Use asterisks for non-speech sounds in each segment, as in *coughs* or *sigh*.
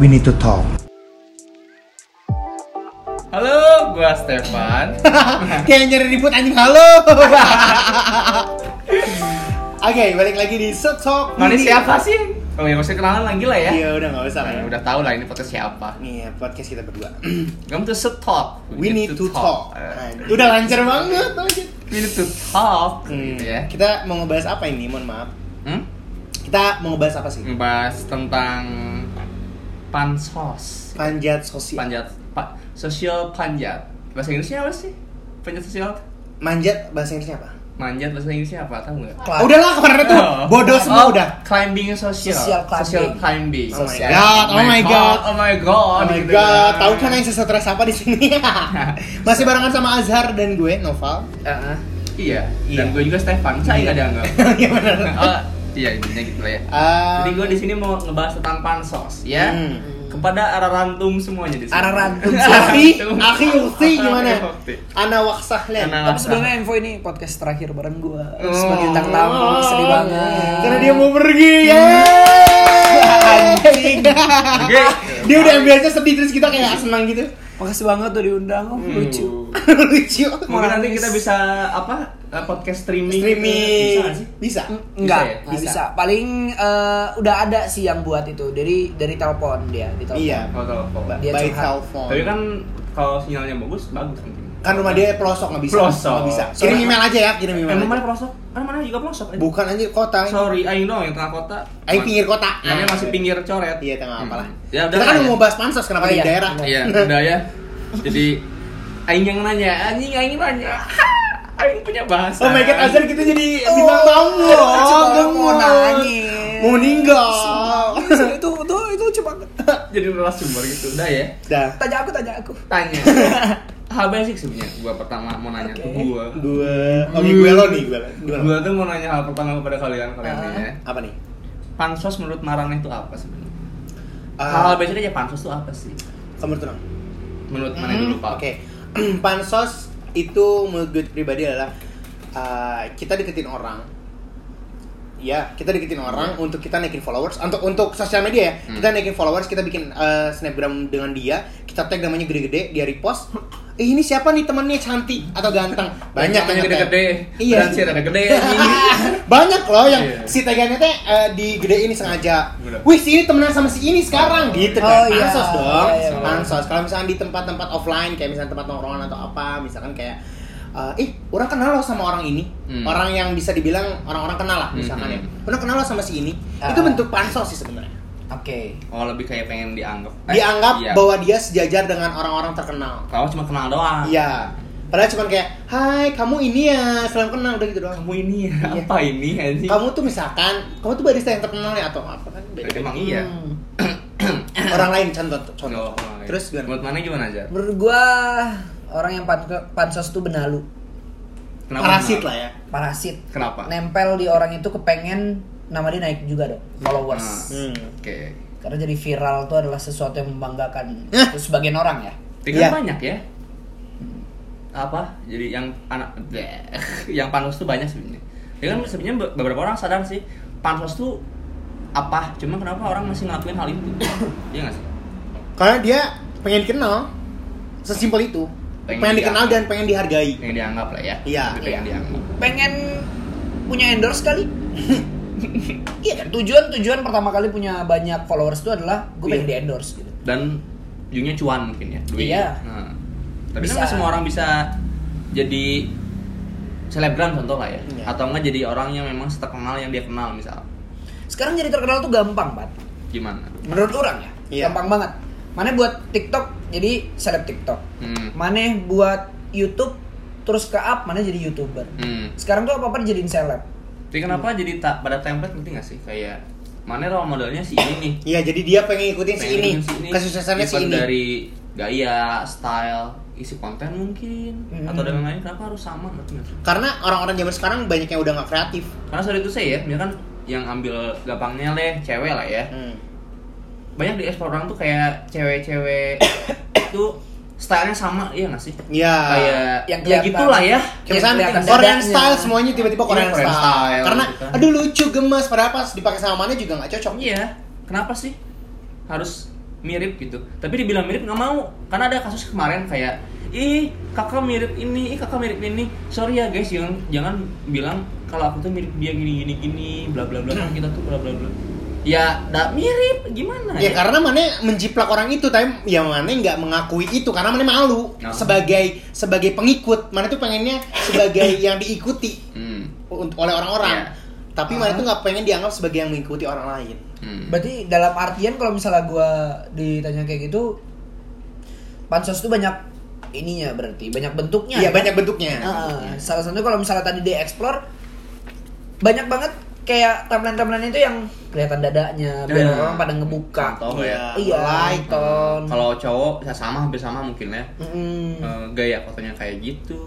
We need to talk. Halo, gua Stefan. *laughs* Kayak nyari ribut anjing halo. *laughs* Oke, balik lagi di So Talk. Mana Ini- siapa sih? Oh ya, masih kenalan lagi lah ya. Iya, udah nggak usah lah. Nah, ya. udah tahu lah ini podcast siapa. Nih, podcast kita berdua. *clears throat* Kamu tuh set talk. We need to talk. Eh, Udah lancar banget. We need to talk. Hmm, Gitu ya. Kita mau ngebahas apa ini? Mohon maaf. Hmm? Kita mau ngebahas apa sih? Ngebahas tentang pansos. Panjat sosial. Panjat, pa, sosial panjat. Bahasa Inggrisnya apa sih? Panjat sosial? Manjat bahasa Inggrisnya apa? Manjat bahasa Inggrisnya apa? Tahu nggak? Ah, udahlah kemarin itu bodoh semua Oh, udah. Climbing sosial. Social climbing. Social climbing. Oh my god, oh my god. Oh my god. Oh my gitu god, tahu kan yang sesetres apa di sini? *laughs* Masih barengan sama Azhar dan gue, Noval. Iya. Iya. Dan gue juga Stefan. Saya nggak dianggap. *laughs* Iya benar. Oh, iya intinya gitu lah ya. Um, Jadi gue di sini mau ngebahas tentang pansos ya. Hmm. Kepada ararantum semuanya di sini. Ararantum. Akhi, akhi ukti gimana? Ana waksahlen. Ana- Tapi sebenarnya info ini podcast terakhir bareng gua Oh. sebagai bintang tamu sedih banget. Karena dia mau pergi ya. Anjing. Oke. *laughs* Dia udah ambilnya sedih terus kita kayak senang gitu. Makasih banget tuh diundang, oh, lucu. *laughs* Lucu. Mungkin nanti kita bisa apa? eh, Podcast streaming. Streaming. Bisa nggak sih? Bisa. Enggak, ya? nggak Bisa. bisa. Paling eh, udah ada sih yang buat itu dari dari telepon dia di telepon. Iya. Oh, telepon. Dia By telepon. Tapi kan kalau sinyalnya bagus, bagus mungkin. Kan rumah dia pelosok nggak bisa. Pelosok. Nggak bisa. Kirim email aja ya, kirim email. Emang aja. mana pelosok? Kan mana juga pelosok. eh. Bukan aja kota. Sorry, Aing dong yang tengah kota. Aing pinggir kota. Namanya masih pinggir coret. Iya, tengah apalah. Ya udah. Kita kan lah ya. mau bahas pansos kenapa Oh, di iya. daerah. Iya, *laughs* udah ya. Jadi Aing yang nanya, anjing Aing nanya. *laughs* Aing punya bahasa. Oh my god, Azhar kita jadi bintang tamu loh. Mau nangis. Mau meninggal. itu itu itu banget. *laughs* Jadi narasumber gitu, udah ya. Dah. Tanya aku, tanya aku. Tanya. Hal basic sebenarnya gua pertama mau nanya Oke. ke gua. Dua. Oke, gue lo nih, gue. Gue lo. Gua tuh mau nanya hal pertama kepada kalian kalian nih ya. Apa nih? Pansos menurut Marang itu apa sebenarnya? Ah, Hal basic aja pansos itu apa sih? kamu tenang. Menurut mana Hmm, dulu Pak? Oke. *clears throat* Pansos itu menurut gue pribadi adalah uh, kita deketin orang. Ya, kita deketin orang untuk kita naikin followers. Untuk untuk sosial media ya, Hmm. kita naikin followers, kita bikin uh, snapgram dengan dia, kita tag namanya gede-gede, dia repost. Eh ini siapa nih temennya cantik atau ganteng? *laughs* Banyak yang gede-gede. Iya. Dan sih ada gede. *laughs* Banyak loh yang Iya. si tagannya teh uh, di gede ini sengaja. Wih, si ini temenan sama si ini sekarang gitu kan. Oh, iya. Pansos dong. Iya, iya, iya. Pansos. Kalau misalnya di tempat-tempat offline kayak misalnya tempat nongkrongan atau apa, misalkan kayak uh, eh orang kenal loh sama orang ini. Hmm. Orang yang bisa dibilang orang-orang kenal lah misalkan Hmm. ya. Orang kenal loh sama si ini. Ah. Itu bentuk pansos sih sebenarnya. Oke. Oh lebih kayak pengen dianggap. Eh, Dianggap iya. bahwa dia sejajar dengan orang-orang terkenal. Kalau cuma kenal doang. Iya. Padahal cuma kayak, "Hai, kamu ini ya, salam kenal udah gitu doang." Kamu ini ya, Iya. apa ini anjing? Kamu tuh misalkan, kamu tuh barista yang terkenal ya atau apa kan? beda. Emang iya. Hmm. *coughs* orang lain contoh contoh Oh, oh, iya. terus gimana Menurut mana gimana aja? Menurut gua orang yang pan- pansos tuh benalu, parasit lah ya parasit. Kenapa? Nempel di orang itu kepengen nama dia naik juga dong, followers. Ah. hmm. Oke. Karena jadi viral tuh adalah sesuatu yang membanggakan untuk sebagian orang ya. Kan Iya. banyak ya. Apa? Jadi yang anak *laughs* yang pansos tuh banyak sebenarnya. Ya kan sebenarnya be- beberapa orang sadar sih pansos tuh apa? Cuma kenapa orang masih ngelakuin hal itu? Iya nggak sih? karena dia pengen dikenal sesimpel itu Pengen pengen, dikenal dan pengen dihargai Pengen dianggap lah ya. Iya, pengen iya. dianggap. Pengen punya endorse kali? *laughs* iya kan tujuan tujuan pertama kali punya banyak followers itu adalah gue pengen Iya. di endorse gitu. Dan ujungnya cuan mungkin ya. Duit. Iya. Nah, tapi Bisa. kan nggak semua orang bisa jadi selebgram contoh lah ya. Iya. Atau enggak jadi orang yang memang terkenal yang dia kenal misal. Sekarang jadi terkenal tuh gampang banget. Gimana? Menurut orang ya, Iya. gampang banget. Mana buat TikTok jadi seleb TikTok. Hmm. Mana buat YouTube terus ke up, mana jadi YouTuber. Hmm. Sekarang tuh apa-apa dijadiin seleb. Tapi kenapa jadi tak pada template ngerti gak sih kayak mana role modelnya si ini nih iya jadi dia pengen ngikutin si ini si ini. kesuksesannya si ini dari gaya style isi konten mungkin Hmm. atau dan lain-lain kenapa harus sama karena orang-orang zaman sekarang banyak yang udah nggak kreatif karena sorry itu saya ya misalkan yang ambil gampangnya leh cewek lah ya hmm. Banyak di ekspor orang tuh kayak cewek-cewek *coughs* itu stylenya sama iya nggak sih ya kayak yang ya gitulah ya Kayak misalnya Korean dadanya. style semuanya tiba-tiba Korean, Iya, Korean style. style Karena gitu kan. aduh lucu gemes padahal pas dipakai sama mana juga nggak cocok. iya kenapa sih harus mirip gitu tapi dibilang mirip nggak mau karena ada kasus kemarin kayak ih kakak mirip ini ih kakak mirip ini sorry ya guys jangan jangan bilang kalau aku tuh mirip dia gini gini gini bla bla bla kan kita tuh bla bla bla ya nggak mirip gimana Ya karena mana menjiplak orang itu, tapi ya mana nggak mengakui itu karena mana malu Oh. sebagai sebagai pengikut. Mana tuh pengennya sebagai *laughs* yang diikuti hmm. oleh orang-orang. Iya. Tapi mana tuh nggak pengen dianggap sebagai yang mengikuti orang lain. Hmm. Berarti dalam artian kalau misalnya gua ditanya kayak gitu pansos tuh banyak ininya berarti banyak bentuknya. Iya kan? banyak bentuknya. Heeh. salah satunya kalau misalnya tadi di explore banyak banget kayak timeline-timeline itu yang kelihatan dadanya biar Ya. orang pada ngebuka. Contoh ya. Iya, like. nonton. Kalau cowok ya sama hampir sama mungkin ya. Eh, gaya fotonya kayak gitu.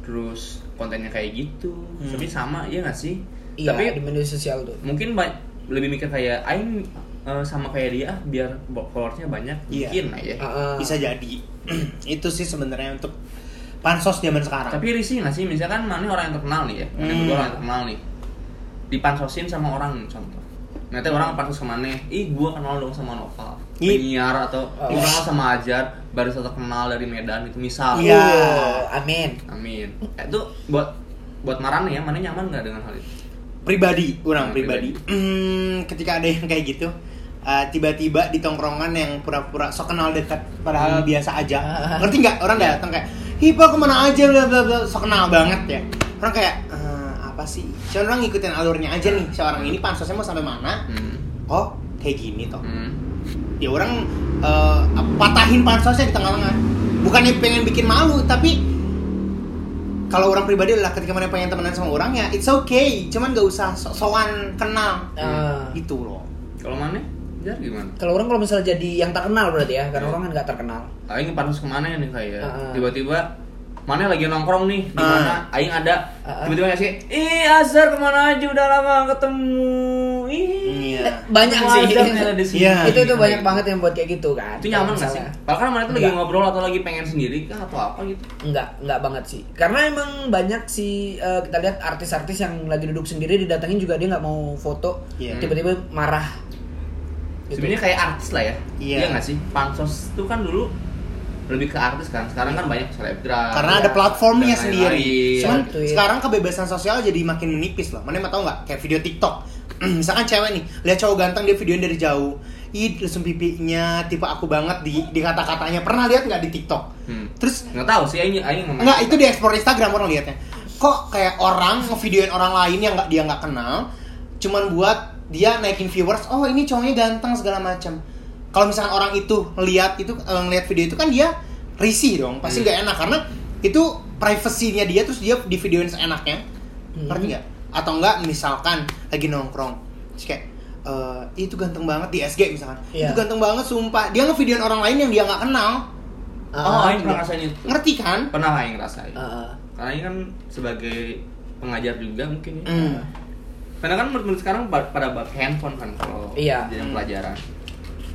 Terus kontennya kayak gitu. Hmm. Tapi sama ya nggak sih? Iya, Tapi di media sosial tuh. mungkin ba- lebih mikir kayak aing eh, sama kayak dia biar followersnya banyak Iya. mungkin lah ya. Heeh. Bisa jadi. *clears throat* itu sih sebenarnya untuk pansos zaman sekarang. Tapi risih nggak sih? Misalkan mana orang yang terkenal nih ya, mana Hmm. orang yang terkenal nih, dipansosin sama orang contoh. Nanti orang pansos ke mana? Ih, gua kenal dong sama Nova, penyiar atau Oh. gua kenal sama Ajar, barista terkenal dari Medan itu misal. Iya. Oh, amin. Amin. Eh, Itu buat buat marane ya, mana nyaman nggak dengan hal itu? pribadi, orang Hmm, pribadi. Hmm, ketika ada yang kayak gitu, uh, tiba-tiba di tongkrongan yang pura-pura sok kenal dekat padahal Hmm. biasa aja. *laughs* Ngerti nggak? Orang Iya. datang kayak, "Hipa ke mana aja bla bla bla." Sok kenal banget ya. Orang kayak, "Eh, apa sih? Cuma orang ngikutin alurnya aja nih. Seorang ini pansosnya mau sampai mana? Hmm. Oh, kayak gini toh. Hmm. Ya orang uh, patahin pansosnya di tengah-tengah. Bukannya pengen bikin malu, tapi kalau orang pribadi adalah ketika mana pengen temenan sama orang ya it's okay cuman gak usah sok-sokan kenal Ah. gitu loh Kalau mana? Jar gimana? Kalau orang kalau misalnya jadi yang terkenal berarti ya, karena Iya. orang kan nggak terkenal. Aing pansos ke mana nih kayak Heeh. tiba-tiba mana lagi nongkrong nih di mana Aing ada Ah. tiba-tiba ngasih ih Azhar ke mana aja udah lama ketemu ih Iya. Eh, banyak ketemu sih. Iya. itu itu banyak banget yang buat kayak gitu kan. itu nyaman Kalau gak sih? misalnya- Padahal kan mana itu lagi ngobrol atau lagi pengen sendiri kah atau apa gitu Enggak, enggak banget sih. Karena emang banyak sih eh, kita lihat artis-artis yang lagi duduk sendiri didatengin juga dia nggak mau foto, Iya. tiba-tiba marah. Gitu. Sebenarnya kayak artis lah ya Iya. Iya nggak sih? Pansos itu kan dulu lebih ke artis kan sekarang kan banyak selebgram karena Iya. ada platformnya sendiri cuman Tweet. sekarang kebebasan sosial jadi makin menipis loh mana mau tau nggak kayak video TikTok *clears throat* misalkan cewek nih lihat cowok ganteng dia videoin dari jauh ih lesung pipinya tipe aku banget di di kata-katanya pernah lihat nggak di TikTok Hmm. terus nggak tahu sih Aing Aing nggak itu di explore Instagram orang lihatnya. Kok kayak orang ngevideoin orang lain yang nggak dia nggak kenal, cuman buat dia naikin viewers. Oh ini cowoknya ganteng segala macam. Kalau misalkan orang itu ngelihat itu eh, ngelihat video itu kan dia risih dong, pasti Hmm. nggak enak karena itu privasinya dia terus dia di videoin seenaknya. Hmm. Ngerti nggak? Atau enggak misalkan lagi nongkrong, terus kayak eh, itu ganteng banget di SG misalkan. Iya. Itu ganteng banget sumpah. Dia ngevideoin orang lain yang dia nggak kenal. oh Ah, Aing pernah ngerasain itu Ngerti kan? pernah Aing ngerasain ah, ah. karena ini kan sebagai pengajar juga mungkin ya Hmm. karena kan menurut sekarang pa- pada bak handphone kan kalau Iya. jadi Hmm. pelajaran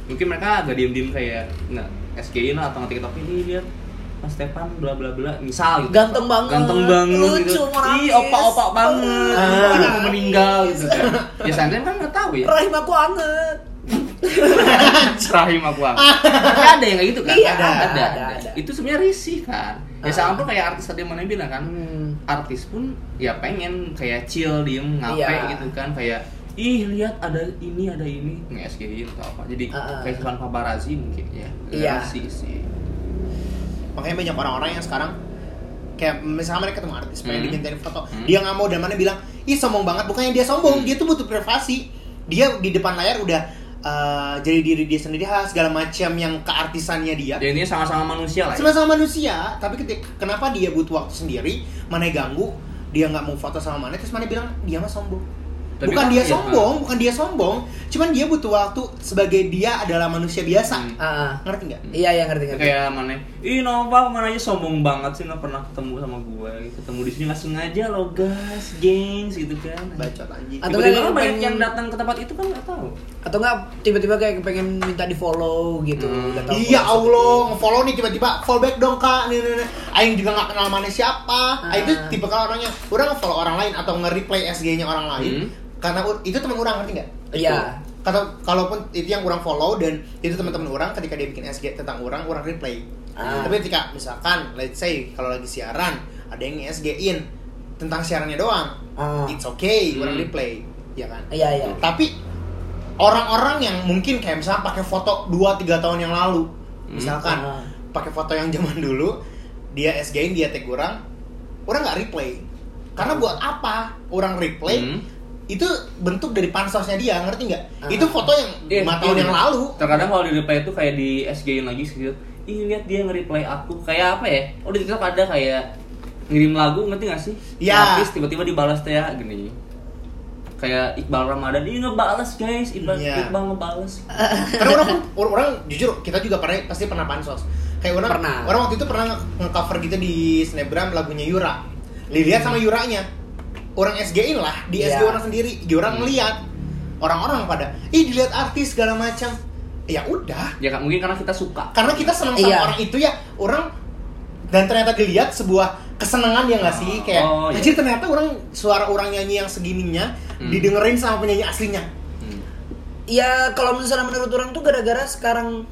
mungkin mereka agak diem diem kayak nggak SG in atau ngetik tapi ini lihat Mas Stepan bla bla bla misal gitu Ganteng banget. ganteng banget Lucu, gitu ih opa opa banget Ah. kan mau meninggal gitu kan *laughs* ya Sandra kan nggak tahu ya Rahim aku anget. *laughs* rahim aku *laughs* Tapi ada yang kayak gitu kan Iya, ada, ada, ada, ada, ada. itu sebenarnya risih kan ya Ah. sama pun kayak artis tadi mana bilang kan Hmm. artis pun ya pengen kayak chill diem ngape Iya. gitu kan kayak ih lihat ada ini ada ini nge SG atau apa jadi ah. kayak Ivan Paparazzi mungkin ya Iya. sih sih makanya banyak orang-orang yang sekarang kayak misalnya mereka ketemu artis pengen Hmm. dimintain foto Hmm. dia nggak mau dan mana bilang ih sombong banget bukannya dia sombong Hmm. dia tuh butuh privasi dia di depan layar udah eh, jadi diri dia sendiri ha, segala macam yang keartisannya dia ya intinya sama-sama manusia lah ya. sama-sama manusia tapi ketika kenapa dia butuh waktu sendiri mana ganggu dia nggak mau foto sama mana terus mana bilang dia mah sombong Tapi bukan kan- dia sombong bukan dia sombong cuman dia butuh waktu sebagai dia adalah manusia biasa Hmm. Ah. ngerti nggak Iya, iya ngerti ngerti. kayak mana ih Nova mana aja sombong banget sih nggak pernah ketemu sama gue ketemu di sini nggak sengaja lo gas gengs gitu kan bacot anjing Atau tiba-tiba kayak kan banyak pengen- yang datang ke tempat itu kan nggak tahu Atau enggak tiba-tiba kayak pengen minta di follow gitu. Hmm. Tahu Iya follow Allah, nge-follow nih tiba-tiba follow back dong kak, nih nih nih. Aing juga nggak kenal mana siapa. Ah. Aing itu tipe kalau orangnya, udah nge-follow orang lain atau nge-replay SG-nya orang lain. Hmm. Karena itu teman orang ngerti nggak? Iya. Kata kalaupun itu yang orang follow dan itu teman-teman orang ketika dia bikin SG tentang orang orang replay Ah. tapi ketika misalkan let's say kalau lagi siaran ada yang SG-in tentang siarannya doang Ah. it's okay orang Hmm. replay ya kan Iya iya. tapi orang-orang yang mungkin kayak misalnya pakai foto 2-3 tahun yang lalu Hmm. misalkan Ah. pakai foto yang zaman *laughs* dulu dia SG-in dia tag orang orang nggak replay karena buat apa orang replay Hmm. Itu bentuk dari pansosnya dia ngerti nggak Ah. itu foto yang Iya, lima tahun iya. yang lalu Terkadang kalau di replay itu kayak di SG-in lagi gitu. Ih, lihat dia nge-replay aku. Kayak apa ya? Oh, di TikTok ada kayak ngirim lagu, ngerti gak sih? Iya. Artis tiba-tiba dibalas teh ya gini. Kayak Iqbal Ramadan, dia ngebales guys, Iqbal, Iya. Iqbal ngebales. *laughs* karena orang orang, orang jujur kita juga pernah pasti pernah pansos kayak orang Pernah. orang waktu itu pernah nge- nge-cover gitu di snapgram lagunya Yura dilihat sama Yuranya orang SG-in lah di SG Iya. orang sendiri di orang ngeliat orang-orang pada ih dilihat artis segala macam ya udah Ya kan mungkin karena kita suka. karena kita senang sama Iya. orang itu ya orang dan ternyata dilihat sebuah kesenangan ya nggak sih kayak Oh, iya. ternyata orang suara orang nyanyi yang segininya Hmm. didengerin sama penyanyi aslinya Hmm. Ya kalau misalnya menurut orang tuh gara-gara sekarang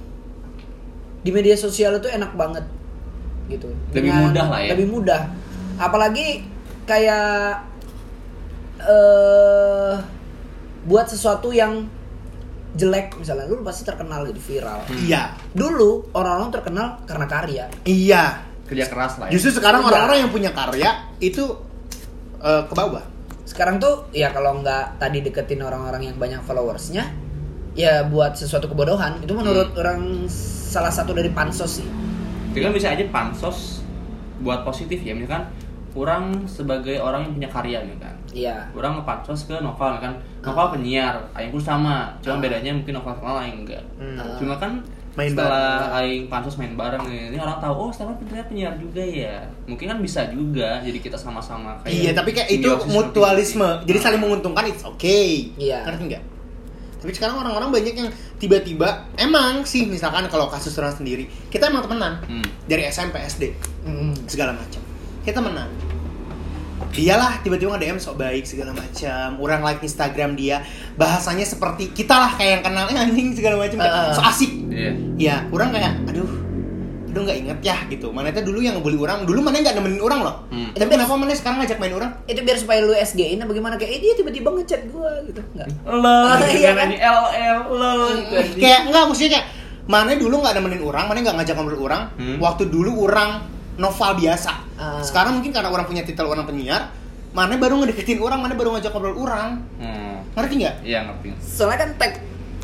di media sosial itu enak banget gitu. Lebih mudah lah ya. Lebih mudah. Apalagi kayak eh buat sesuatu yang jelek misalnya lu pasti terkenal gitu viral. Hmm. iya Dulu orang-orang terkenal karena karya. iya Kerja keras lah ya. Justru sekarang Iya. orang-orang yang punya karya itu eh, ke bawah. Sekarang tuh ya kalau nggak tadi deketin orang-orang yang banyak followersnya, ya buat sesuatu kebodohan. Itu menurut Hmm. orang salah satu dari pansos sih. Itu kan bisa aja pansos buat positif ya, misalkan orang sebagai orang yang punya karya nih kan. Iya. Orang ngepansos ke novel kan. Novel penyiar, aing pun sama. Cuma Ah. bedanya mungkin novel kenal aing enggak. Hmm. Ah. Cuma kan Main setelah bareng. aing pansos main bareng nih, ini orang tahu oh ternyata ternyata penyiar juga ya. Mungkin kan bisa juga jadi kita sama-sama kayak iya, tapi kayak itu mutualisme. seperti itu. Jadi saling menguntungkan it's okay. Iya. Ngerti nggak? Tapi sekarang orang-orang banyak yang tiba-tiba emang sih misalkan kalau kasus orang sendiri, kita emang temenan Hmm. dari SMP, SD, Mm. segala macam. Kita temenan. Dialah tiba-tiba nge-DM sok baik segala macam. Orang like Instagram dia, bahasanya seperti kita lah kayak yang kenal eh, anjing segala macam, Uh. so asik. Iya. ya orang kayak aduh aduh nggak inget ya gitu mana itu dulu yang ngebully orang dulu mana nggak nemenin orang loh Hmm. tapi kenapa mana sekarang ngajak main orang Itu biar supaya lu SG-in apa gimana kayak eh dia tiba-tiba ngechat gua gitu. Enggak. Lo, gitu *laughs* iya kan ini LL lo gitu anjing. kayak nggak maksudnya kayak mana dulu nggak nemenin orang mana nggak ngajak ngobrol orang Hmm. waktu dulu orang novel biasa Ah. sekarang mungkin karena orang punya titel orang penyiar mana baru ngedeketin orang mana baru ngajak ngobrol orang Hmm. ngerti nggak Iya ngerti. Soalnya kan tag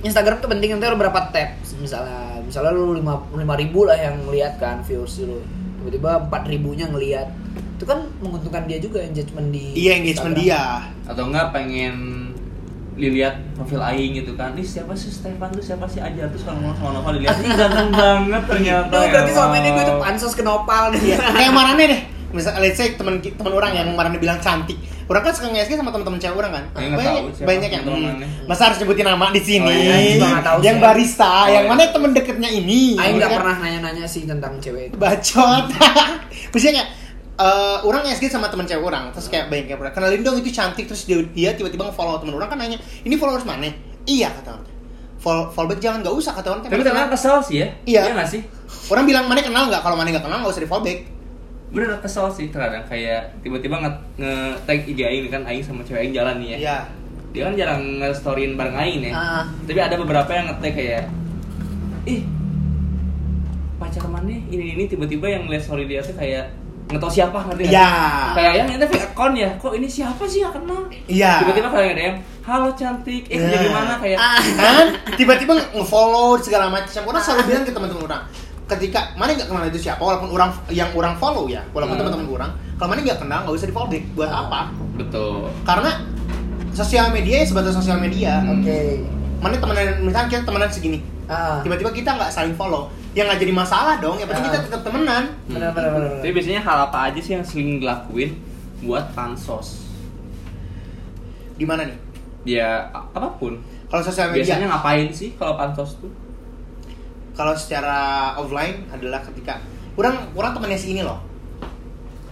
Instagram tuh penting nanti ada berapa tab misalnya misalnya lu lima lima ribu lah yang ngeliat kan viewers lu tiba-tiba empat ribunya ngeliat itu kan menguntungkan dia juga engagement di iya engagement Instagram. dia Atau enggak pengen dilihat profil aing gitu kan. Ih siapa sih Stefan tuh siapa sih aja terus kalau ngomong sama Nova dilihat ih ganteng banget ternyata. Duh, ya berarti selama ini gue tuh Allah. pansos ke nopal nih. Iya, kayak Marane deh. Misal, let's say teman teman orang yang Marane bilang cantik. Orang kan suka nge sama teman-teman cewek orang kan. Ya, nggak banyak tahu banyak yang teman hmm, masa harus nyebutin nama di sini. Oh, iya, nggak tahu yang barista, Oh, yang iya. mana temen deketnya ini. Aing nggak Kan? pernah nanya-nanya sih tentang cewek itu. bacot. *laughs* Maksudnya kayak eh, orang SG sama teman cewek orang, terus kayak banyak yang pernah kenalin dong itu cantik, terus dia, dia tiba-tiba nge-follow temen orang kan nanya, ini followers mana? Iya kata orang. Follow, follow back jangan nggak usah kata orang. Tapi ternyata kesel sih ya. Iya. Iya nggak sih? Orang bilang mana kenal nggak? Kalau mana nggak kenal nggak usah di follow back. Bener kesel sih terkadang kayak tiba-tiba nge, nge tag IG aing kan aing sama cewek aing jalan nih ya. Iya. Dia kan jarang nge-storyin bareng aing ya. Ah. Tapi ada beberapa yang nge-tag kayak ih pacar mana ini ini tiba-tiba yang lihat story dia tuh kayak nggak tahu siapa ngerti nggak? Iya. Kayak yang ini fake account ya. Kok ini siapa sih nggak kenal? Iya. Tiba-tiba kayak DM, halo cantik, eh kerja Iya. di mana kayak Ah. kan tiba-tiba nge-follow segala macam orang selalu bilang ke teman-teman orang ketika mana nggak kenal itu siapa walaupun orang yang orang follow ya walaupun Hmm. teman-teman orang kalau mana nggak kenal nggak usah di follow back buat Ah. apa betul. karena sosial media ya sebatas sosial media Hmm. Oke. mana temenan misalnya kita temenan segini Ah. tiba-tiba kita nggak saling follow ya nggak jadi masalah dong yang penting kita tetap temenan Benar, benar, benar, benar. Tapi biasanya hal apa aja sih yang sering dilakuin buat pansos? di mana nih Ya apa pun. kalau sosial media Biasanya ngapain sih kalau pansos tuh? kalau secara offline adalah ketika orang orang temennya si ini loh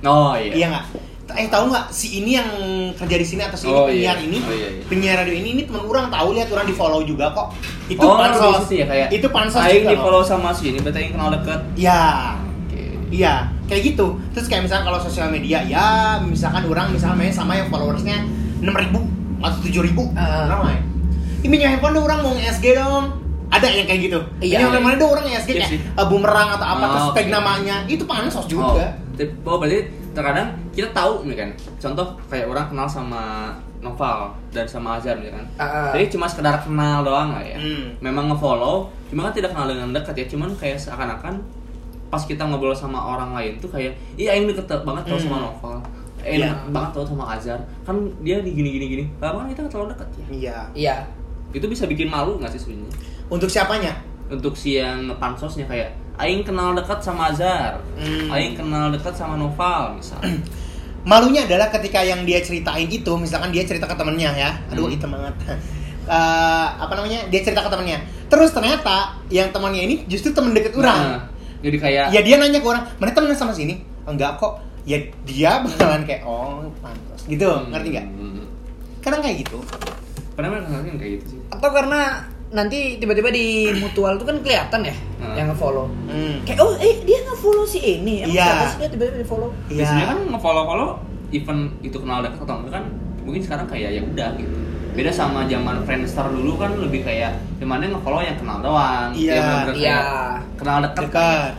Oh iya. iya nggak eh tahu nggak? Si ini yang kerja di sini atau si Oh, ini iya. penyiar ini. Oh, iya, iya. penyiar radio ini ini teman orang tahu lihat orang di follow juga kok. Itu oh, pansos. ya kayak itu pansos Aing di follow sama si ini berarti Aing kenal deket. Ya Oke. iya kayak gitu. Terus kayak misalnya kalau sosial media ya misalkan orang misalnya main sama yang followersnya 6000 atau 7000 Ah. orang main ini punya handphone dong orang mau nge-SG dong. Ada yang kayak gitu. Iya, ini iya. mana dong orang nge-SG Iya kayak sih. eh, bumerang atau apa Oh, terus tag namanya. Itu pansos Oh, juga tapi- oh, berarti terkadang kita tahu nih kan. Contoh kayak orang kenal sama Noval dan sama Azhar nih kan. Ah. Jadi cuma sekedar kenal doang lah ya. Hmm. Memang nge-follow, cuma kan tidak kenal dengan dekat ya. Cuman kayak seakan-akan pas kita ngobrol sama orang lain tuh kayak, iya Aing deket banget tau sama Hmm. Noval. Eh, Iya. enak banget tau sama Azhar. Kan dia di gini gini gini. Lama kita nggak terlalu dekat ya. iya Iya. Itu bisa bikin malu nggak sih sebenarnya? untuk siapanya Untuk si yang pansosnya kayak Aing kenal dekat sama Azhar, Hmm. Aing kenal dekat sama Noval misalnya. *clears throat* malunya adalah ketika yang dia ceritain itu misalkan dia cerita ke temennya ya. Aduh Hmm. itu banget. *laughs* Eh, apa namanya? Dia cerita ke temennya. Terus ternyata yang temannya ini justru temen deket orang. Nah, jadi kayak ya dia nanya ke orang mana temennya sama sini? Enggak kok. Ya dia bakalan kayak oh pantas. Gitu ngerti nggak? Hmm. kadang kayak gitu. Pernah kayak gitu sih. Atau karena nanti tiba-tiba di mutual tuh kan kelihatan ya Hmm. yang nge-follow. hmm. Kayak oh eh dia nge-follow si ini. Emang Iya. siapa sih dia tiba-tiba di-follow? Biasanya Iya. kan nge-follow-follow event itu kenal dekat atau enggak kan mungkin sekarang kayak ya udah gitu. Beda sama zaman Friendster dulu kan lebih kayak di mana nge-follow yang kenal doang. Iya. Yang bener-bener Iya. kenal dekat. dekat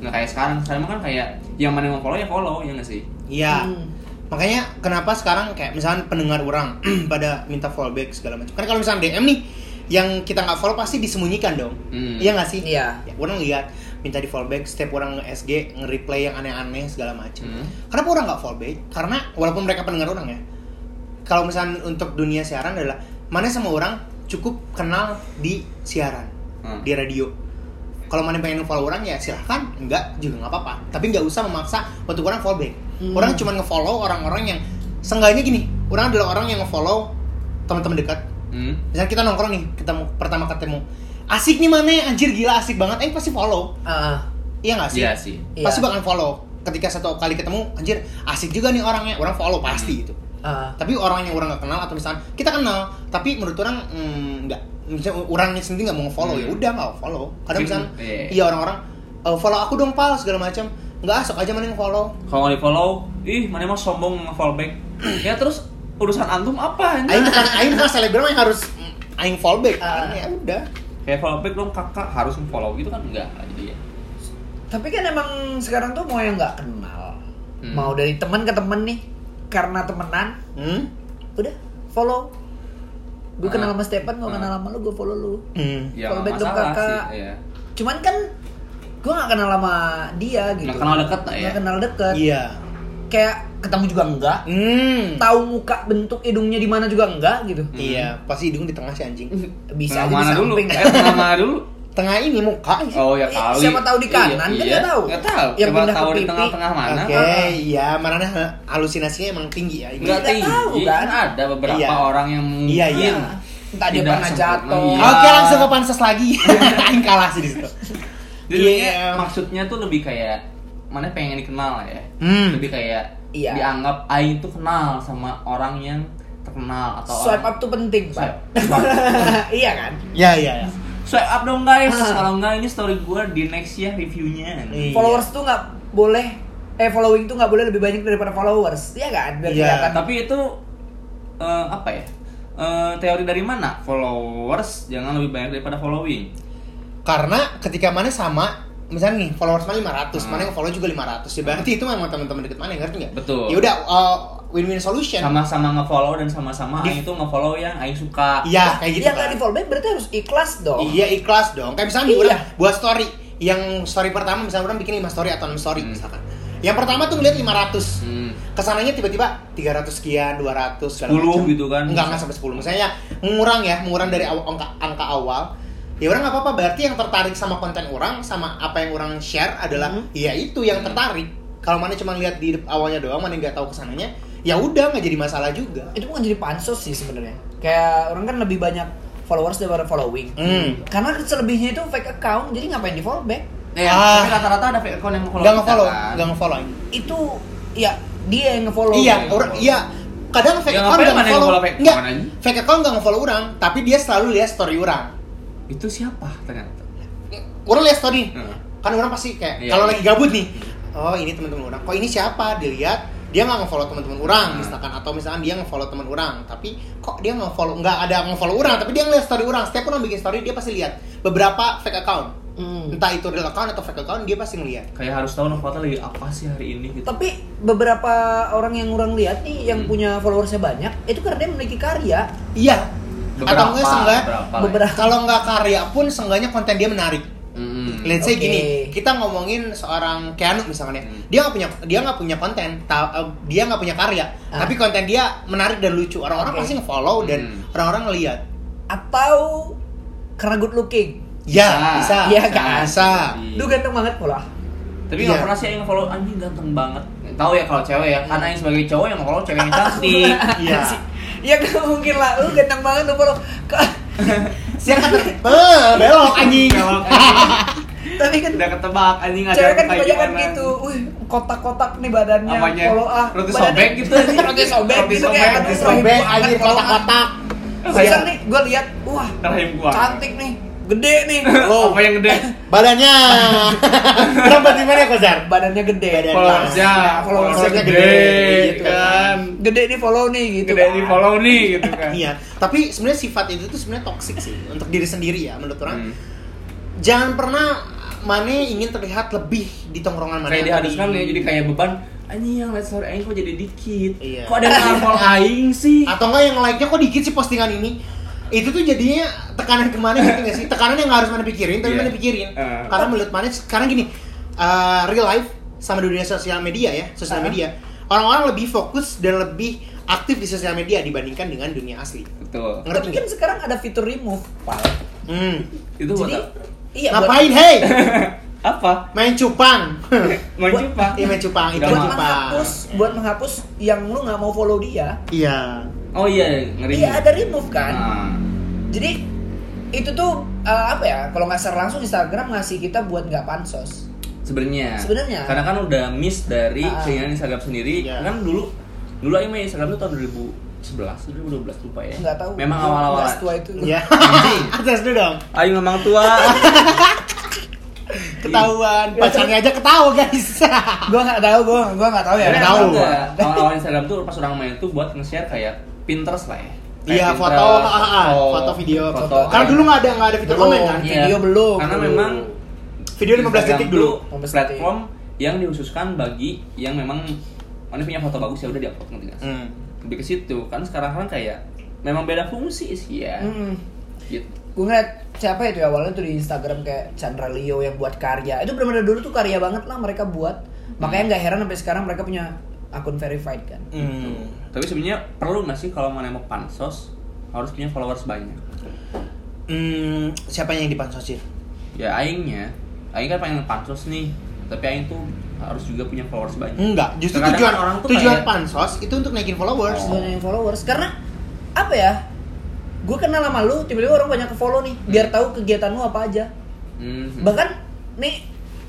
Nggak kayak sekarang. Sekarang mah kan kayak yang mana nge-follow ya follow ya nggak sih? iya Hmm. makanya kenapa sekarang kayak misalnya pendengar orang *clears throat* pada minta fallback segala macam kan kalau misalnya DM nih yang kita nggak follow pasti disembunyikan dong Hmm. iya nggak sih Iya. ya, orang lihat minta di fallback setiap orang nge-SG nge-replay yang aneh-aneh segala macam Hmm. kenapa orang nggak fallback karena walaupun mereka pendengar orang ya kalau misalnya untuk dunia siaran adalah mana sama orang cukup kenal di siaran Hmm. di radio kalau mana pengen follow orang ya silahkan enggak juga nggak apa-apa tapi nggak usah memaksa untuk orang fallback Hmm. orang cuma nge-follow orang-orang yang seenggaknya gini orang adalah orang yang nge-follow teman-teman dekat Hmm. misalnya kita nongkrong nih ketemu pertama ketemu asik nih mana anjir gila asik banget eh pasti follow Ah, iya nggak sih Iya sih. Iya. pasti bakal follow ketika satu kali ketemu anjir asik juga nih orangnya orang follow pasti gitu ah. tapi orang yang orang nggak kenal atau misalnya kita kenal tapi menurut orang mm, nggak misalnya orangnya sendiri nggak mau nge-follow Hmm. ya udah nggak follow kadang misalnya iya. iya orang-orang "Eh, follow aku dong pal segala macam nggak asok aja mana yang follow Kalau nggak di-follow, ih mana emang sombong nge-follow back. *clears throat* ya terus urusan antum apa? aing bukan aing bukan selebgram yang harus aing follow back Ah. ya udah Kayak follow back dong kakak harus follow gitu kan enggak jadi ya. Tapi kan emang sekarang tuh mau yang nggak kenal, Hmm. mau dari teman ke teman nih, karena temenan, hmm? udah follow. Gue Ah. kenal sama Stefan, gue Ah. kenal sama lu, gue follow lu. Hmm. Ya Follow nggak back dong, kakak. sih. Iya. Cuman kan gue nggak kenal sama dia gitu. Nggak kenal deket lah ya? Nggak kenal deket. iya Kayak ketemu juga enggak. hmm. Tahu muka bentuk hidungnya di mana juga enggak gitu. iya pasti hidung di tengah sih anjing *laughs* Bisa di mana dulu? samping. Eh, tengah mana dulu? *laughs* tengah ini muka Oh ya Eh, kali. siapa tahu di kanan, kan iya. nggak tahu. Nggak tahu. Yang pindah ke tahu di tengah-tengah mana? Oke, iya, mana halusinasinya emang tinggi ya. Nggak tinggi. tahu, kan? Ada beberapa Iya. orang yang mungkin Iya, iya. Entah dia tidak pernah sempurna. jatuh. Iya. Oke, langsung ke pansos lagi. *laughs* Aing kalah sih di situ. Jadi Iya. maksudnya tuh lebih kayak mana pengen dikenal ya. Hmm. Lebih kayak Iya. dianggap Aing tuh kenal sama orang yang terkenal atau Swipe orang- up tuh penting. Swipe- swipe. *laughs* iya kan? Ya, ya, ya. Swipe up dong guys. Ah. Kalau enggak ini story gua di next ya reviewnya. Iya. Followers tuh nggak boleh eh following tuh nggak boleh lebih banyak daripada followers. Iya kan? Biar Iya. kelihatan. Tapi itu eh, apa ya? Eh, teori dari mana? Followers jangan lebih banyak daripada following. Karena ketika mana sama misalnya nih followers mana 500, Hmm. mana yang follow juga 500. Ya berarti itu memang teman-teman deket mana ngerti nggak? Betul. Ya udah uh, win-win solution. Sama-sama nge-follow dan sama-sama Di- Aing itu nge-follow yang Aing suka. Iya, kayak gitu Yang kan. di follow back berarti harus ikhlas dong. Iya, ikhlas dong. Kayak misalnya nih Iya. orang buat story yang story pertama misalnya orang bikin 5 story atau 6 story Hmm. misalkan. Yang pertama tuh ngeliat 500. Hmm. ke sananya tiba-tiba 300 sekian, 200 segala 10 macam. gitu kan. Enggak, enggak sampai 10. Misalnya mengurang ya, mengurang dari awal, angka, angka awal. Ya orang nggak apa-apa, berarti yang tertarik sama konten orang sama apa yang orang share adalah Hmm. ya itu yang Hmm. tertarik. Kalau mana cuma lihat di awalnya doang, mana nggak tahu ke sananya, ya udah nggak jadi masalah juga. Itu bukan jadi pansos sih sebenarnya. Kayak orang kan lebih banyak followers daripada following. Hmm. Karena selebihnya itu fake account, jadi ngapain di follow back? Eh, Ah. tapi rata-rata ada fake account yang nge-follow Nggak nge-follow, kan? nggak nge-follow. Itu ya dia yang ngefollow iya orang iya kadang fake Ya, account nggak nge-follow nggak fake account nggak nge-follow orang tapi dia selalu lihat story orang Itu siapa ternyata? orang lihat story Hmm. kan orang pasti kayak Iya, kalau lagi gabut nih oh ini teman-teman orang kok ini siapa dilihat dia nggak nge-follow teman-teman orang Hmm. misalkan atau misalkan dia nge-follow teman orang tapi kok dia nge-follow nggak ada nge-follow orang tapi dia ngeliat story orang setiap orang bikin story dia pasti lihat beberapa fake account Hmm. entah itu real account atau fake account dia pasti ngeliat Kayak harus tahu Novata lagi apa sih hari ini gitu. tapi beberapa orang yang orang lihat nih yang Hmm. punya followersnya banyak itu karena dia memiliki karya iya atau enggak seenggaknya beberapa, beberapa kalau nggak karya pun seenggaknya konten dia menarik Mm-mm. Let's say Oke. gini, kita ngomongin seorang Keanu misalnya, Hmm. dia nggak punya dia nggak punya konten, ta- eh, dia nggak punya karya, Ah. tapi konten dia menarik dan lucu. Orang-orang Oke. pasti nge-follow dan Hmm. orang-orang ngeliat. atau karena good looking Ya, Bisa. bisa. Iya kan? Bisa. Iya. lu ganteng banget pola Tapi nggak Iya. pernah sih yang follow anjing ganteng banget. Tahu ya kalau cewek ya, karena yang sebagai cowok yang follow cewek yang cantik. Iya. *laughs* ya gak mungkin lah lu ganteng banget lu follow Ka- Siapa kan? Eh, belok anjing. Belok, anjing. tapi kan Udah ketebak anjing ada cewek kan kayak kebanyakan gitu wih kotak-kotak nih badannya Apanya? follow ah Roti sobek gitu. *laughs* roti sobek Roti gitu sobek, kayak roti Sobek anjing kotak-kotak. Misal nih gue lihat wah Rahim gua. cantik nih gede nih *laughs* Apa yang gede? *laughs* Badannya. *laughs* Berapa di mana Kozar? badannya gede Badan- Followersnya, followersnya gede, gede, gitu kan. gede nih follow nih gitu Gede di follow nih gitu kan. Iya, tapi sebenarnya sifat itu tuh sebenarnya toksik sih untuk diri sendiri ya menurut orang. Hmm. Jangan pernah Mane ingin terlihat lebih di tongkrongan Mane. Kayak diharuskan di- ya jadi kayak beban anjing yang lihat story aing kok jadi dikit. Iya. Kok ada yang ngapal aing sih? atau enggak yang like-nya kok dikit sih postingan ini itu tuh jadinya tekanan ke mana gitu nggak sih tekanan yang nggak harus mana pikirin tapi Iya. mana pikirin Eh. karena menurut mana sekarang gini uh, real life sama dunia sosial media ya sosial Ah. media orang-orang lebih fokus dan lebih aktif di sosial media dibandingkan dengan dunia asli Betul. ngerti tapi kan sekarang ada fitur remove pal hmm. Itu buat jadi apa? iya buat- ngapain hey *laughs* apa? main cupang *laughs* Main Buat- cupang. iya main cupang itu buat cupang menghapus buat menghapus yang lu nggak mau follow dia iya Oh iya, ngeri. iya ada remove kan Nah, jadi itu tuh eh, apa ya kalau nggak secara langsung Instagram ngasih kita buat nggak pansos sebenarnya. Sebenarnya. Karena kan udah miss dari Ah. keinginan Instagram sendiri. Iya. Kan dulu dulu aing main Instagram tuh tahun 2011, 2012 lupa ya. nggak tahu Memang awal-awal. setua itu iya *laughs* atas dulu dong Aing memang tua. *laughs* ketahuan pacarnya aja ketawa guys *laughs* gua nggak tahu gua gua nggak tahu ya Nggak tahu. emang gua, Awal-awal Instagram tuh pas orang main tuh buat nge-share kayak Pinterest lah ya. Iya, foto, ah, ah, foto, video. foto. Karena dulu nggak ada nggak ada fitur Belum. komen kan? Iya, Video belum. Karena Belum. memang Video 15 Instagram detik dulu. tuh 15 detik. platform yang dikhususkan bagi yang memang mana punya foto bagus ya udah diupload ngerti nggak sih? Hmm. Lebih ke situ kan sekarang kan kayak memang beda fungsi sih ya. Mm-mm. Gitu. gue ngeliat siapa itu ya awalnya tuh di Instagram kayak Chandra Leo yang buat karya itu benar-benar dulu tuh karya banget lah mereka buat makanya nggak heran sampai sekarang mereka punya akun verified kan Hmm. Tapi sebenarnya perlu nggak sih kalau mau pansos harus punya followers banyak? Hmm, siapa yang dipansosin? Ya aingnya, aing kan pengen pansos nih, tapi aing tuh harus juga punya followers banyak. Enggak, justru Terkadang tujuan orang tuh tujuan kayak- pansos itu untuk naikin followers. Oh. yang followers karena apa ya gue kenal sama lu tiba-tiba orang banyak ke follow nih biar tahu kegiatan lu apa aja Hmm. bahkan nih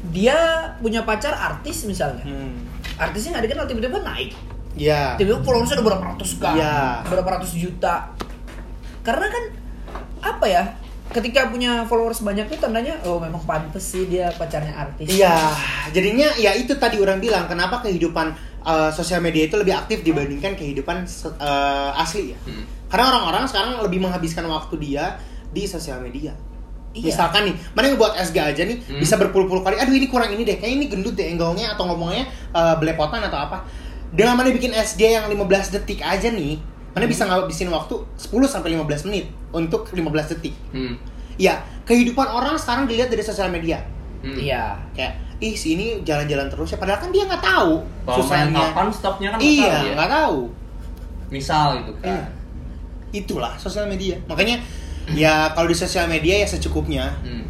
dia punya pacar artis misalnya Hmm. artisnya nggak dikenal tiba-tiba naik Ya. tiba-tiba followersnya udah berapa ratus kan Iya. berapa ratus juta karena kan apa ya ketika punya followers banyak tuh tandanya oh memang pantes sih dia pacarnya artis Iya, jadinya ya itu tadi orang bilang kenapa kehidupan uh, sosial media itu lebih aktif dibandingkan kehidupan uh, asli ya. Hmm. Karena orang-orang sekarang lebih menghabiskan waktu dia di sosial media. Iya. Misalkan nih, mana yang buat SG aja nih Hmm. bisa berpuluh-puluh kali. Aduh ini kurang ini deh, kayak ini gendut deh angle-nya atau ngomongnya uh, belepotan atau apa. Dengan mana bikin SG yang 15 detik aja nih, mana bisa ngabisin waktu 10 sampai 15 menit untuk 15 detik. Hmm. Ya, kehidupan orang sekarang dilihat dari sosial media Hmm. iya kayak ih si ini jalan-jalan terus ya padahal kan dia nggak tahu susahnya kapan stopnya kan nggak iya tahu ya. nggak tahu Misal gitu kan. Iya. itulah sosial media makanya ya kalau di sosial media ya secukupnya Hmm.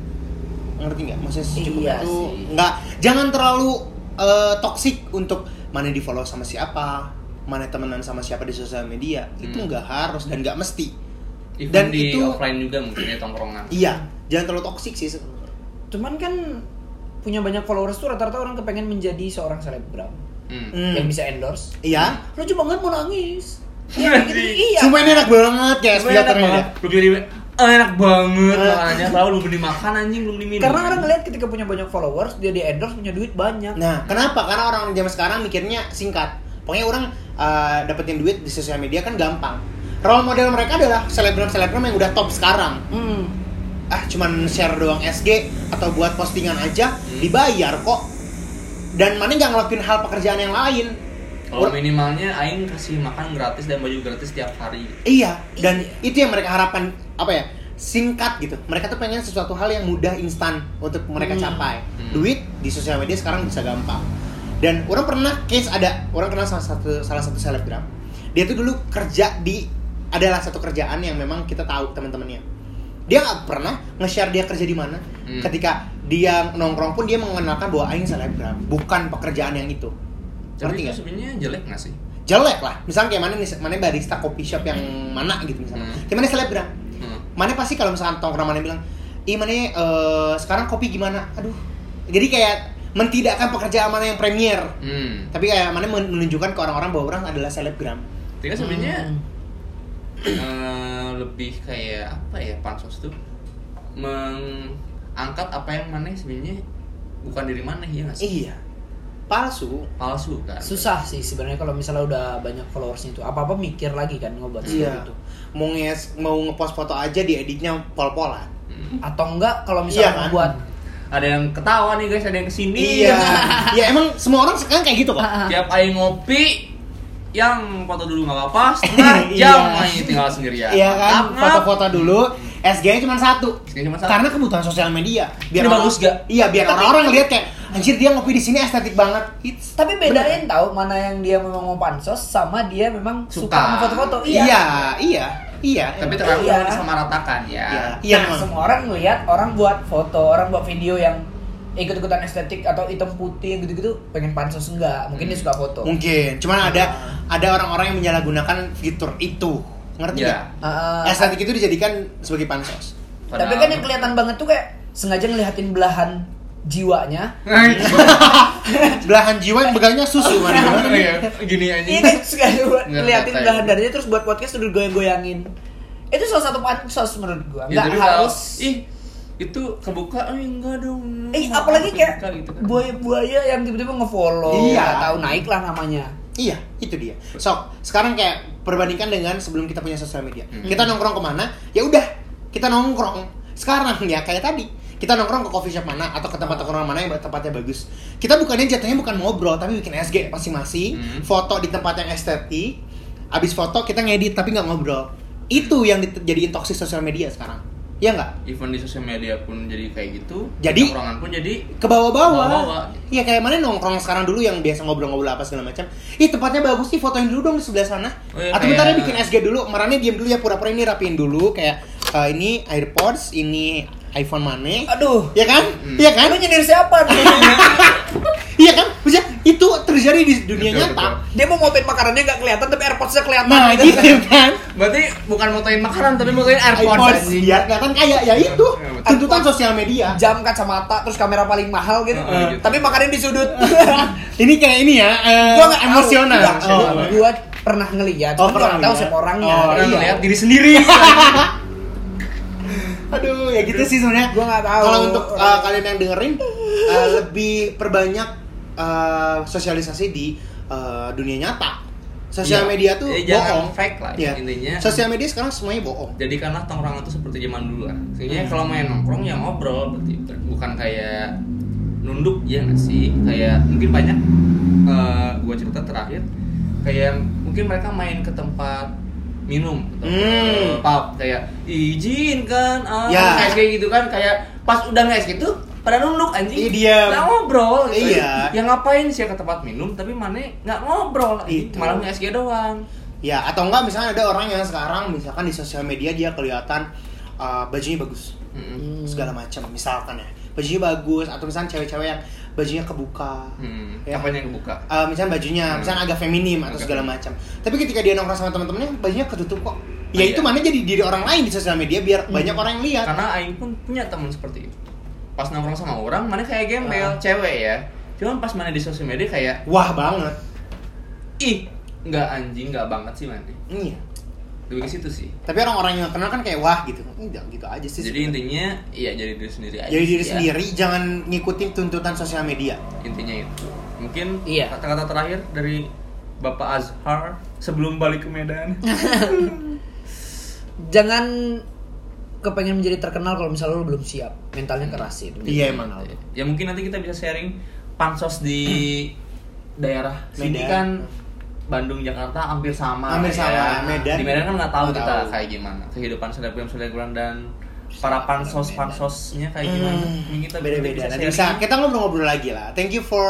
ngerti nggak maksudnya secukupnya Iya tuh sih. nggak jangan terlalu eh, toksik untuk mana di follow sama siapa mana temenan sama siapa di sosial media itu Hmm. nggak harus dan nggak mesti Even Dan di itu- offline juga mungkin ya tongkrongan. iya jangan terlalu toksik sih cuman kan punya banyak followers tuh rata-rata orang kepengen menjadi seorang selebgram Hmm. Hmm. yang bisa endorse. Iya. Lucu banget mau nangis. *laughs* Iya, gitu, iya. Sumpah ini enak banget kayak Sebenarnya enak filternya. banget. Lu jadi "Ah, enak banget Eh. makanannya. Selalu belum beli makan anjing, belum beli minum. Karena orang ngeliat ketika punya banyak followers, dia di endorse punya duit banyak. Nah, kenapa? Karena orang zaman sekarang mikirnya singkat. Pokoknya orang uh, dapetin duit di sosial media kan gampang. Role model mereka adalah selebgram-selebgram yang udah top sekarang. Hmm. Ah, cuman share doang SG atau buat postingan aja Hmm. dibayar kok. Dan mana nggak ngelakuin hal pekerjaan yang lain. Kalau minimalnya aing kasih makan gratis dan baju gratis tiap hari. Iya, dan Iya. itu yang mereka harapkan apa ya? Singkat gitu. Mereka tuh pengen sesuatu hal yang mudah instan untuk mereka Hmm. capai. Hmm. Duit di sosial media sekarang bisa gampang. Dan orang pernah case ada orang kenal salah satu salah satu selebgram. Dia tuh dulu kerja di adalah satu kerjaan yang memang kita tahu teman-temannya. Dia nggak pernah nge-share dia kerja di mana. Hmm. Ketika dia nongkrong pun dia mengenalkan bahwa aing selebgram, bukan pekerjaan yang itu. Ngerti Tapi itu sebenarnya jelek nggak sih? jelek lah misalnya kayak mana nih mana barista coffee shop yang mana gitu misalnya Hmm. kayak mana selebgram Hmm. mana pasti kalau misalkan tongkrong mana bilang ih mana eh, sekarang kopi gimana aduh jadi kayak mentidakkan pekerjaan mana yang premier Hmm. tapi kayak mana men- menunjukkan ke orang-orang bahwa orang adalah selebgram Tapi kan sebenarnya Hmm. eh, lebih kayak apa ya pansos tuh mengangkat apa yang mana sebenarnya bukan diri mana ya nggak sih? iya palsu Palsu kan? Susah sih sebenarnya kalau misalnya udah banyak followersnya itu apa apa mikir lagi kan ngobat iya itu. mau nges mau ngepost foto aja dieditnya pol-polan Hmm. Atau enggak kalau Iya misalnya kan? buat Ada yang ketawa nih guys, ada yang ke sini. iya ya emang semua orang sekarang kayak gitu kok *laughs* Tiap aing ngopi, yang foto dulu nggak apa-apa, setengah *laughs* Iya. jam aing tinggal sendirian. iya kan ngap. foto-foto dulu SG-nya cuma satu SG cuma satu. karena kebutuhan sosial media Ini orang- bagus gak? iya biar orang-orang lihat kayak anjir dia ngopi di sini estetik banget It's- tapi bedain tahu mana yang dia memang mau pansos sama dia memang suka, Suka. foto-foto. iya iya iya Tapi emang. terlalu Iya. sama ratakan ya. Iya. Iya, emang. semua orang ngelihat orang buat foto, orang buat video yang ikut-ikutan estetik atau hitam putih gitu-gitu pengen pansos enggak mungkin dia suka foto mungkin cuman ada ada orang-orang yang menyalahgunakan fitur itu ngerti Ya. nggak Ah, estetik itu dijadikan sebagai pansos tapi kan yang kelihatan banget tuh kayak sengaja ngeliatin belahan jiwanya *laughs* belahan jiwa yang beganya susu mana gimana nih? Iya, gini aja. ini ngatain. belahan darinya terus buat podcast udah goyang-goyangin itu salah satu pansos menurut gua Ya, nggak kalau, harus ih itu kebuka, eh enggak dong. eh apalagi kayak gitu kan. buaya-buaya yang tiba-tiba ngefollow Iya. tahu naik lah namanya Iya, itu dia. Sok, sekarang kayak perbandingkan dengan sebelum kita punya sosial media. Hmm. Kita nongkrong ke mana? Ya udah, kita nongkrong. Sekarang ya kayak tadi, kita nongkrong ke coffee shop mana atau ke tempat nongkrong mana yang tempatnya bagus. Kita bukannya jatuhnya bukan ngobrol, tapi bikin SG masing-masing, Hmm. foto di tempat yang estetik. Abis foto kita ngedit tapi nggak ngobrol. Itu yang jadiin toxic sosial media sekarang. Ya nggak? Even di sosial media pun jadi kayak gitu. Jadi- Tongkrongan pun jadi ke bawah-bawah. Iya kayak mana nongkrong sekarang dulu yang biasa ngobrol-ngobrol apa segala macam. Ih tempatnya bagus nih, fotoin dulu dong di sebelah sana. Oh, iya, Atau kayak- bentar ya bikin SG dulu, marahnya diam dulu ya pura-pura ini rapiin dulu kayak eh, ini AirPods, ini iPhone mana. aduh Iya kan? Hmm. Iya kan? lu nyindir siapa? *laughs* Iya kan? Maksudnya itu terjadi di dunia Betul, nyata. betul. dia mau motoin makanannya nggak kelihatan tapi airpodsnya kelihatan Nah, gitu kan? *laughs* Berarti bukan motoin makanan tapi motoin AirPods. AirPods biar kelihatan kaya ya itu. Iya, betul. Tuntutan sosial media. jam kacamata terus kamera paling mahal gitu, Heeh, gitu. tapi makannya di sudut *laughs* Ini kayak ini ya, eh, gua nggak tahu. emosional. Oh. gua- pernah ngeliat Oh, pernah nggak tahu siapa orangnya Oh, Orang iya. ngeliat diri sendiri. Aduh, ya gitu sih sebenarnya. Gua nggak tahu. Kalau untuk uh, kalian yang dengerin uh, lebih perbanyak uh, sosialisasi di uh, dunia nyata. Sosial Iya. media tuh Ya, bohong. fake lah, Iya. intinya. Sosial media sekarang semuanya bohong. Jadikanlah tongkrongan itu seperti zaman dulu lah. Hmm. Sebenarnya kalau main nongkrong ya ngobrol berarti bukan kayak nunduk ya nggak sih? Kayak mungkin banyak eh gua cerita terakhir kayak mungkin mereka main ke tempat minum Hmm. pub kayak izin kan ah, Ya. kayak kayak gitu kan kayak pas udah nggak gitu pada nunduk anjing Iya, nggak ngobrol gitu. Iya. yang ngapain sih ke tempat minum tapi mana nggak ngobrol. Itu. malah nge-SG doang Ya, atau enggak misalnya ada orang yang sekarang misalkan di sosial media dia kelihatan uh, bajunya bagus. Mm-mm. Segala macam misalkan ya. Bajunya bagus atau misalnya cewek-cewek yang bajunya kebuka. Hmm, Ya. apanya yang kebuka? Uh, misalnya bajunya, Hmm. misalnya agak feminim atau Agak segala macam. Tapi ketika dia nongkrong sama teman-temannya, bajunya ketutup kok. Ya itu iya. mana jadi diri orang lain di sosial media biar Hmm. banyak orang yang lihat. Karena Aing pun punya teman seperti itu. Pas nongkrong sama orang, mana kayak gembel, Ah. cewek ya. cuman pas mana di sosial media kayak Wah banget. ih nggak anjing nggak banget sih mana Iya. Lebih ke situ sih Tapi orang-orang yang kenal kan kayak wah gitu. Enggak gitu aja sih. jadi intinya iya jadi diri sendiri aja jadi diri ya. sendiri, jangan ngikutin tuntutan sosial media. intinya itu mungkin Iya. kata-kata terakhir dari Bapak Azhar sebelum balik ke Medan *laughs* Jangan kepengen menjadi terkenal kalau misalnya lu belum siap. Mentalnya keras itu. Iya emang Aldo. ya mungkin nanti kita bisa sharing pansos di daerah sini Medan. kan Bandung Jakarta hampir sama Hampir ya. sama, Medan. di Medan kan nggak tahu kita tahu. kayak gimana kehidupan selebgram selebgram dan para pansos pansosnya kayak gimana Hmm, Ini kita beda-beda. bisa Nanti bisa kita ngobrol-ngobrol lagi lah. Thank you for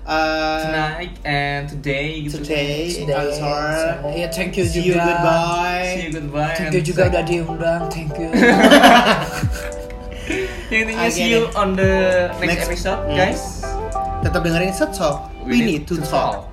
uh, tonight and today gitu today. Today, Azhar. Iya, thank you See you juga. goodbye. see you goodbye Thank you juga udah diundang. Thank you. *laughs* Yang intinya see you on the next, Next. episode Hmm. guys Tetap dengerin Set Talk. We, need to talk.